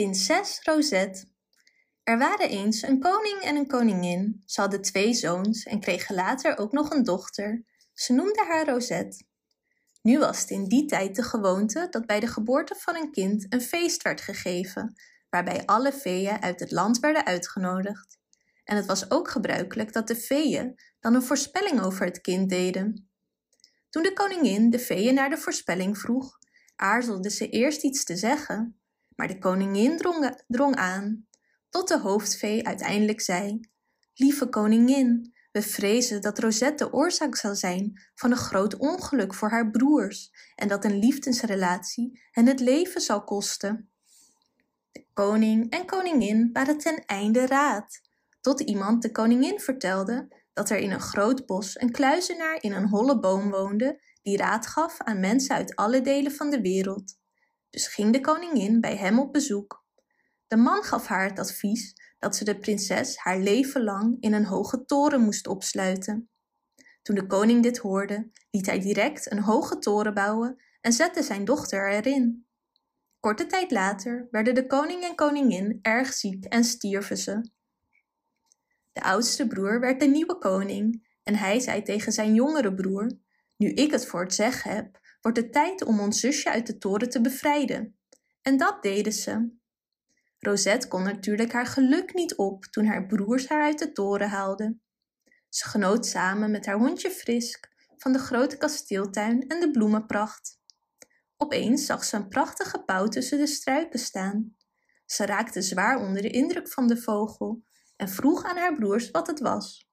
Prinses Rosette. Er waren eens een koning en een koningin. Ze hadden twee zoons en kregen later ook nog een dochter. Ze noemden haar Rosette. Nu was het in die tijd de gewoonte dat bij de geboorte van een kind een feest werd gegeven, waarbij alle feeën uit het land werden uitgenodigd. En het was ook gebruikelijk dat de feeën dan een voorspelling over het kind deden. Toen de koningin de feeën naar de voorspelling vroeg, aarzelde ze eerst iets te zeggen, maar de koningin drong, aan, tot de hoofdvee uiteindelijk zei: Lieve koningin, we vrezen dat Rosette de oorzaak zal zijn van een groot ongeluk voor haar broers en dat een liefdesrelatie hen het leven zal kosten. De koning en koningin waren ten einde raad, tot iemand de koningin vertelde dat er in een groot bos een kluizenaar in een holle boom woonde die raad gaf aan mensen uit alle delen van de wereld. Dus ging de koningin bij hem op bezoek. De man gaf haar het advies dat ze de prinses haar leven lang in een hoge toren moest opsluiten. Toen de koning dit hoorde, liet hij direct een hoge toren bouwen en zette zijn dochter erin. Korte tijd later werden de koning en koningin erg ziek en stierven ze. De oudste broer werd de nieuwe koning en hij zei tegen zijn jongere broer: Nu ik het voor het zeggen heb, wordt het tijd om ons zusje uit de toren te bevrijden. En dat deden ze. Rosette kon natuurlijk haar geluk niet op toen haar broers haar uit de toren haalden. Ze genoot samen met haar hondje Frisk van de grote kasteeltuin en de bloemenpracht. Opeens zag ze een prachtige pauw tussen de struiken staan. Ze raakte zwaar onder de indruk van de vogel en vroeg aan haar broers wat het was.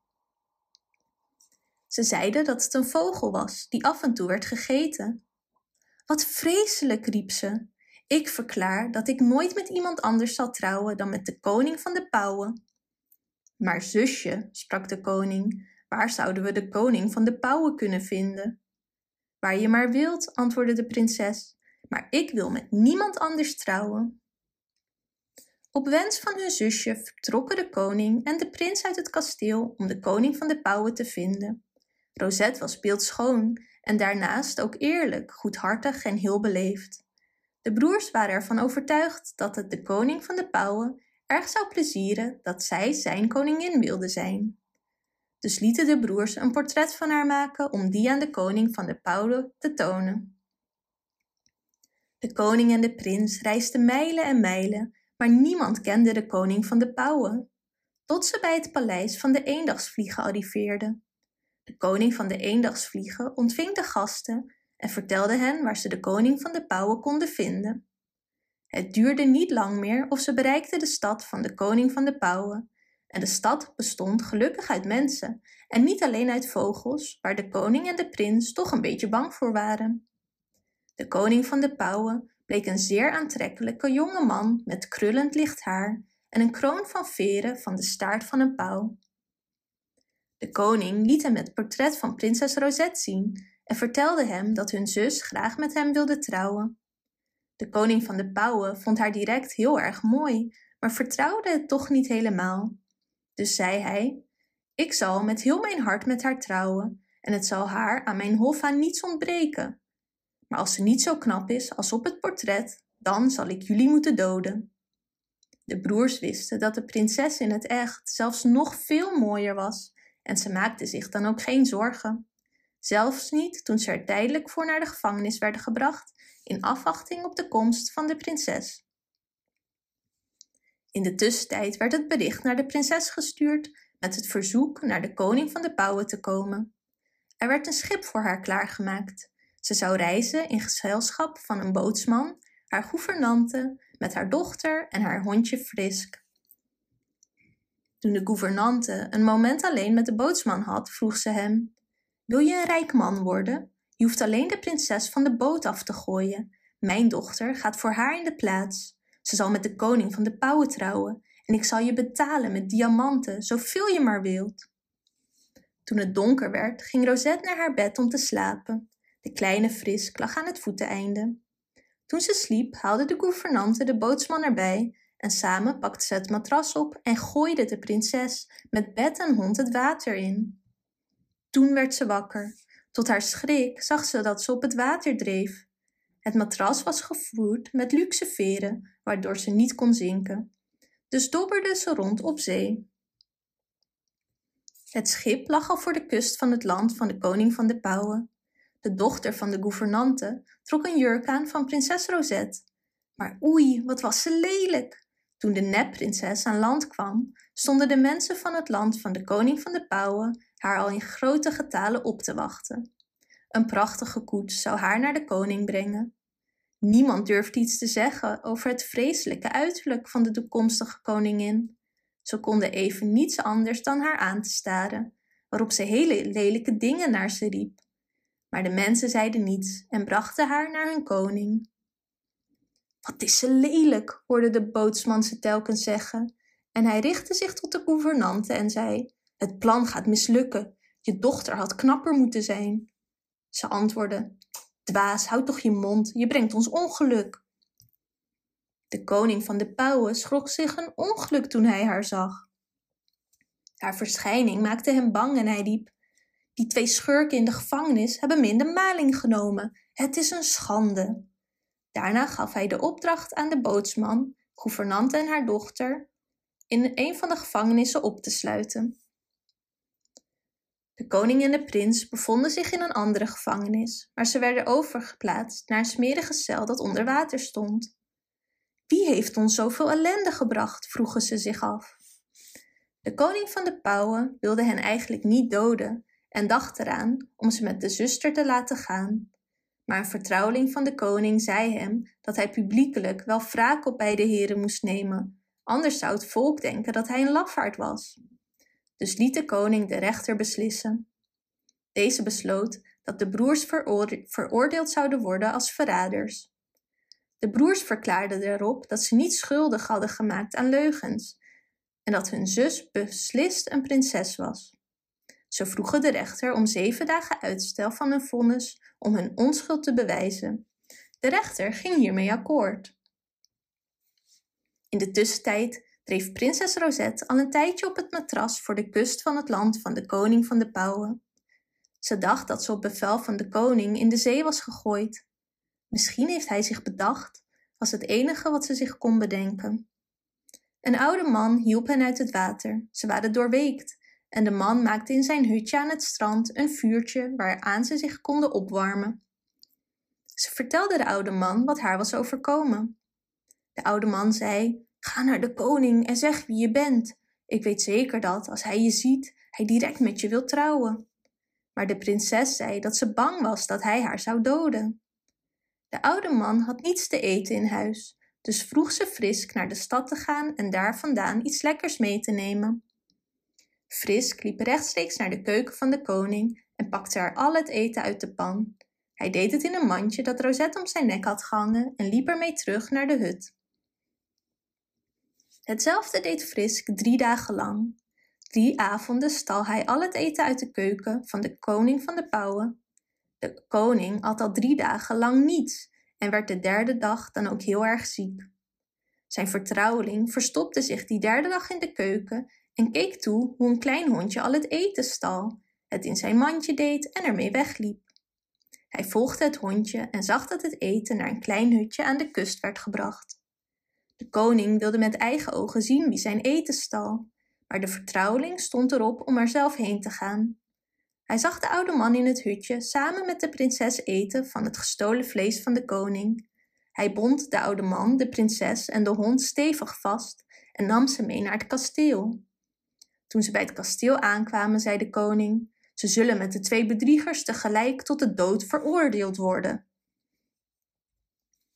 Ze zeiden dat het een vogel was die af en toe werd gegeten. Wat vreselijk, riep ze. Ik verklaar dat ik nooit met iemand anders zal trouwen dan met de koning van de pauwen. Maar zusje, sprak de koning, waar zouden we de koning van de pauwen kunnen vinden? Waar je maar wilt, antwoordde de prinses, maar ik wil met niemand anders trouwen. Op wens van hun zusje vertrokken de koning en de prins uit het kasteel om de koning van de pauwen te vinden. Rosette was beeldschoon en daarnaast ook eerlijk, goedhartig en heel beleefd. De broers waren ervan overtuigd dat het de koning van de pauwen erg zou plezieren dat zij zijn koningin wilde zijn. Dus lieten de broers een portret van haar maken om die aan de koning van de pauwen te tonen. De koning en de prins reisden mijlen en mijlen, maar niemand kende de koning van de pauwen, tot ze bij het paleis van de eendagsvliegen arriveerden. De koning van de eendagsvliegen ontving de gasten en vertelde hen waar ze de koning van de pauwen konden vinden. Het duurde niet lang meer of ze bereikten de stad van de koning van de pauwen. En de stad bestond gelukkig uit mensen en niet alleen uit vogels, waar de koning en de prins toch een beetje bang voor waren. De koning van de pauwen bleek een zeer aantrekkelijke jonge man met krullend licht haar en een kroon van veren van de staart van een pauw. De koning liet hem het portret van prinses Rosette zien en vertelde hem dat hun zus graag met hem wilde trouwen. De koning van de pauwen vond haar direct heel erg mooi, maar vertrouwde het toch niet helemaal. Dus zei hij: Ik zal met heel mijn hart met haar trouwen, en het zal haar aan mijn hof aan niets ontbreken. Maar als ze niet zo knap is als op het portret, dan zal ik jullie moeten doden. De broers wisten dat de prinses in het echt zelfs nog veel mooier was, en ze maakten zich dan ook geen zorgen. Zelfs niet toen ze er tijdelijk voor naar de gevangenis werden gebracht, in afwachting op de komst van de prinses. In de tussentijd werd het bericht naar de prinses gestuurd met het verzoek naar de koning van de pauwen te komen. Er werd een schip voor haar klaargemaakt. Ze zou reizen in gezelschap van een bootsman, haar gouvernante, met haar dochter en haar hondje Frisk. Toen de gouvernante een moment alleen met de bootsman had, vroeg ze hem: Wil je een rijk man worden? Je hoeft alleen de prinses van de boot af te gooien. Mijn dochter gaat voor haar in de plaats. Ze zal met de koning van de pauwen trouwen en ik zal je betalen met diamanten, zoveel je maar wilt. Toen het donker werd, ging Rosette naar haar bed om te slapen. De kleine Frisk lag aan het voeteneinde. Toen ze sliep, haalde de gouvernante de bootsman erbij en samen pakte ze het matras op en gooide de prinses met bed en hond het water in. Toen werd ze wakker. Tot haar schrik zag ze dat ze op het water dreef. Het matras was gevoerd met luxe veren, waardoor ze niet kon zinken. Dus dobberde ze rond op zee. Het schip lag al voor de kust van het land van de koning van de pauwen. De dochter van de gouvernante trok een jurk aan van prinses Rosette. Maar oei, wat was ze lelijk! Toen de nepprinses aan land kwam, stonden de mensen van het land van de koning van de pauwen haar al in grote getalen op te wachten. Een prachtige koets zou haar naar de koning brengen. Niemand durfde iets te zeggen over het vreselijke uiterlijk van de toekomstige koningin. Ze konden even niets anders dan haar aan te staren, waarop ze hele lelijke dingen naar ze riep. Maar de mensen zeiden niets en brachten haar naar hun koning. Wat is ze lelijk, hoorde de bootsman ze telkens zeggen. En hij richtte zich tot de gouvernante en zei: Het plan gaat mislukken. Je dochter had knapper moeten zijn. Ze antwoordde: Dwaas, houd toch je mond, je brengt ons ongeluk. De koning van de pauwen schrok zich een ongeluk toen hij haar zag. Haar verschijning maakte hem bang en hij riep: Die twee schurken in de gevangenis hebben me in de maling genomen. Het is een schande. Daarna gaf hij de opdracht aan de bootsman, gouvernante en haar dochter in een van de gevangenissen op te sluiten. De koning en de prins bevonden zich in een andere gevangenis, maar ze werden overgeplaatst naar een smerige cel dat onder water stond. Wie heeft ons zoveel ellende gebracht? vroegen ze zich af. De koning van de pauwen wilde hen eigenlijk niet doden en dacht eraan om ze met de zuster te laten gaan. Maar een vertrouweling van de koning zei hem dat hij publiekelijk wel wraak op beide heren moest nemen, anders zou het volk denken dat hij een lafaard was. Dus liet de koning de rechter beslissen. Deze besloot dat de broers veroordeeld zouden worden als verraders. De broers verklaarden erop dat ze niet schuldig hadden gemaakt aan leugens en dat hun zus beslist een prinses was. Ze vroegen de rechter om zeven dagen uitstel van hun vonnis om hun onschuld te bewijzen. De rechter ging hiermee akkoord. In de tussentijd dreef prinses Rosette al een tijdje op het matras voor de kust van het land van de koning van de pauwen. Ze dacht dat ze op bevel van de koning in de zee was gegooid. Misschien heeft hij zich bedacht, was het enige wat ze zich kon bedenken. Een oude man hielp hen uit het water. Ze waren doorweekt en de man maakte in zijn hutje aan het strand een vuurtje waaraan ze zich konden opwarmen. Ze vertelde de oude man wat haar was overkomen. De oude man zei: Ga naar de koning en zeg wie je bent. Ik weet zeker dat, als hij je ziet, hij direct met je wil trouwen. Maar de prinses zei dat ze bang was dat hij haar zou doden. De oude man had niets te eten in huis, dus vroeg ze Frisk naar de stad te gaan en daar vandaan iets lekkers mee te nemen. Frisk liep rechtstreeks naar de keuken van de koning en pakte er al het eten uit de pan. Hij deed het in een mandje dat Rosette om zijn nek had gehangen en liep ermee terug naar de hut. Hetzelfde deed Frisk drie dagen lang. Drie avonden stal hij al het eten uit de keuken van de koning van de pauwen. De koning at al drie dagen lang niets en werd de derde dag dan ook heel erg ziek. Zijn vertrouweling verstopte zich die derde dag in de keuken en keek toe hoe een klein hondje al het eten stal, het in zijn mandje deed en ermee wegliep. Hij volgde het hondje en zag dat het eten naar een klein hutje aan de kust werd gebracht. De koning wilde met eigen ogen zien wie zijn eten stal, maar de vertrouweling stond erop om er zelf heen te gaan. Hij zag de oude man in het hutje samen met de prinses eten van het gestolen vlees van de koning. Hij bond de oude man, de prinses en de hond stevig vast en nam ze mee naar het kasteel. Toen ze bij het kasteel aankwamen, zei de koning: Ze zullen met de twee bedriegers tegelijk tot de dood veroordeeld worden.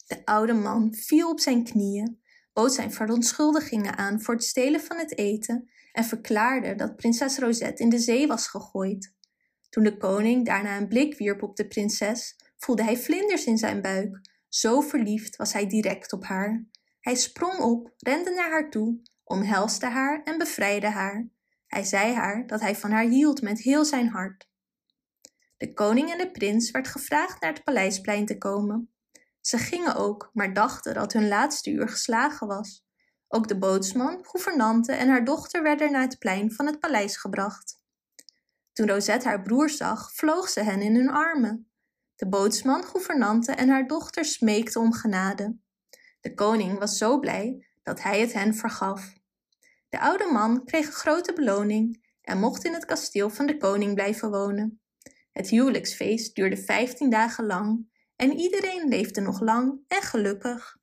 De oude man viel op zijn knieën, bood zijn verontschuldigingen aan voor het stelen van het eten en verklaarde dat prinses Rosette in de zee was gegooid. Toen de koning daarna een blik wierp op de prinses, voelde hij vlinders in zijn buik. Zo verliefd was hij direct op haar. Hij sprong op, rende naar haar toe, omhelsde haar en bevrijdde haar. Hij zei haar dat hij van haar hield met heel zijn hart. De koning en de prins werd gevraagd naar het paleisplein te komen. Ze gingen ook, maar dachten dat hun laatste uur geslagen was. Ook de bootsman, gouvernante en haar dochter werden naar het plein van het paleis gebracht. Toen Rosette haar broer zag, vloog ze hen in hun armen. De bootsman, gouvernante en haar dochter smeekten om genade. De koning was zo blij dat hij het hen vergaf. De oude man kreeg een grote beloning en mocht in het kasteel van de koning blijven wonen. Het huwelijksfeest duurde vijftien dagen lang en iedereen leefde nog lang en gelukkig.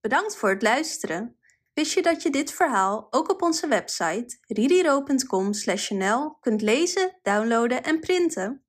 Bedankt voor het luisteren. Wist je dat je dit verhaal ook op onze website ririro.com/nl kunt lezen, downloaden en printen?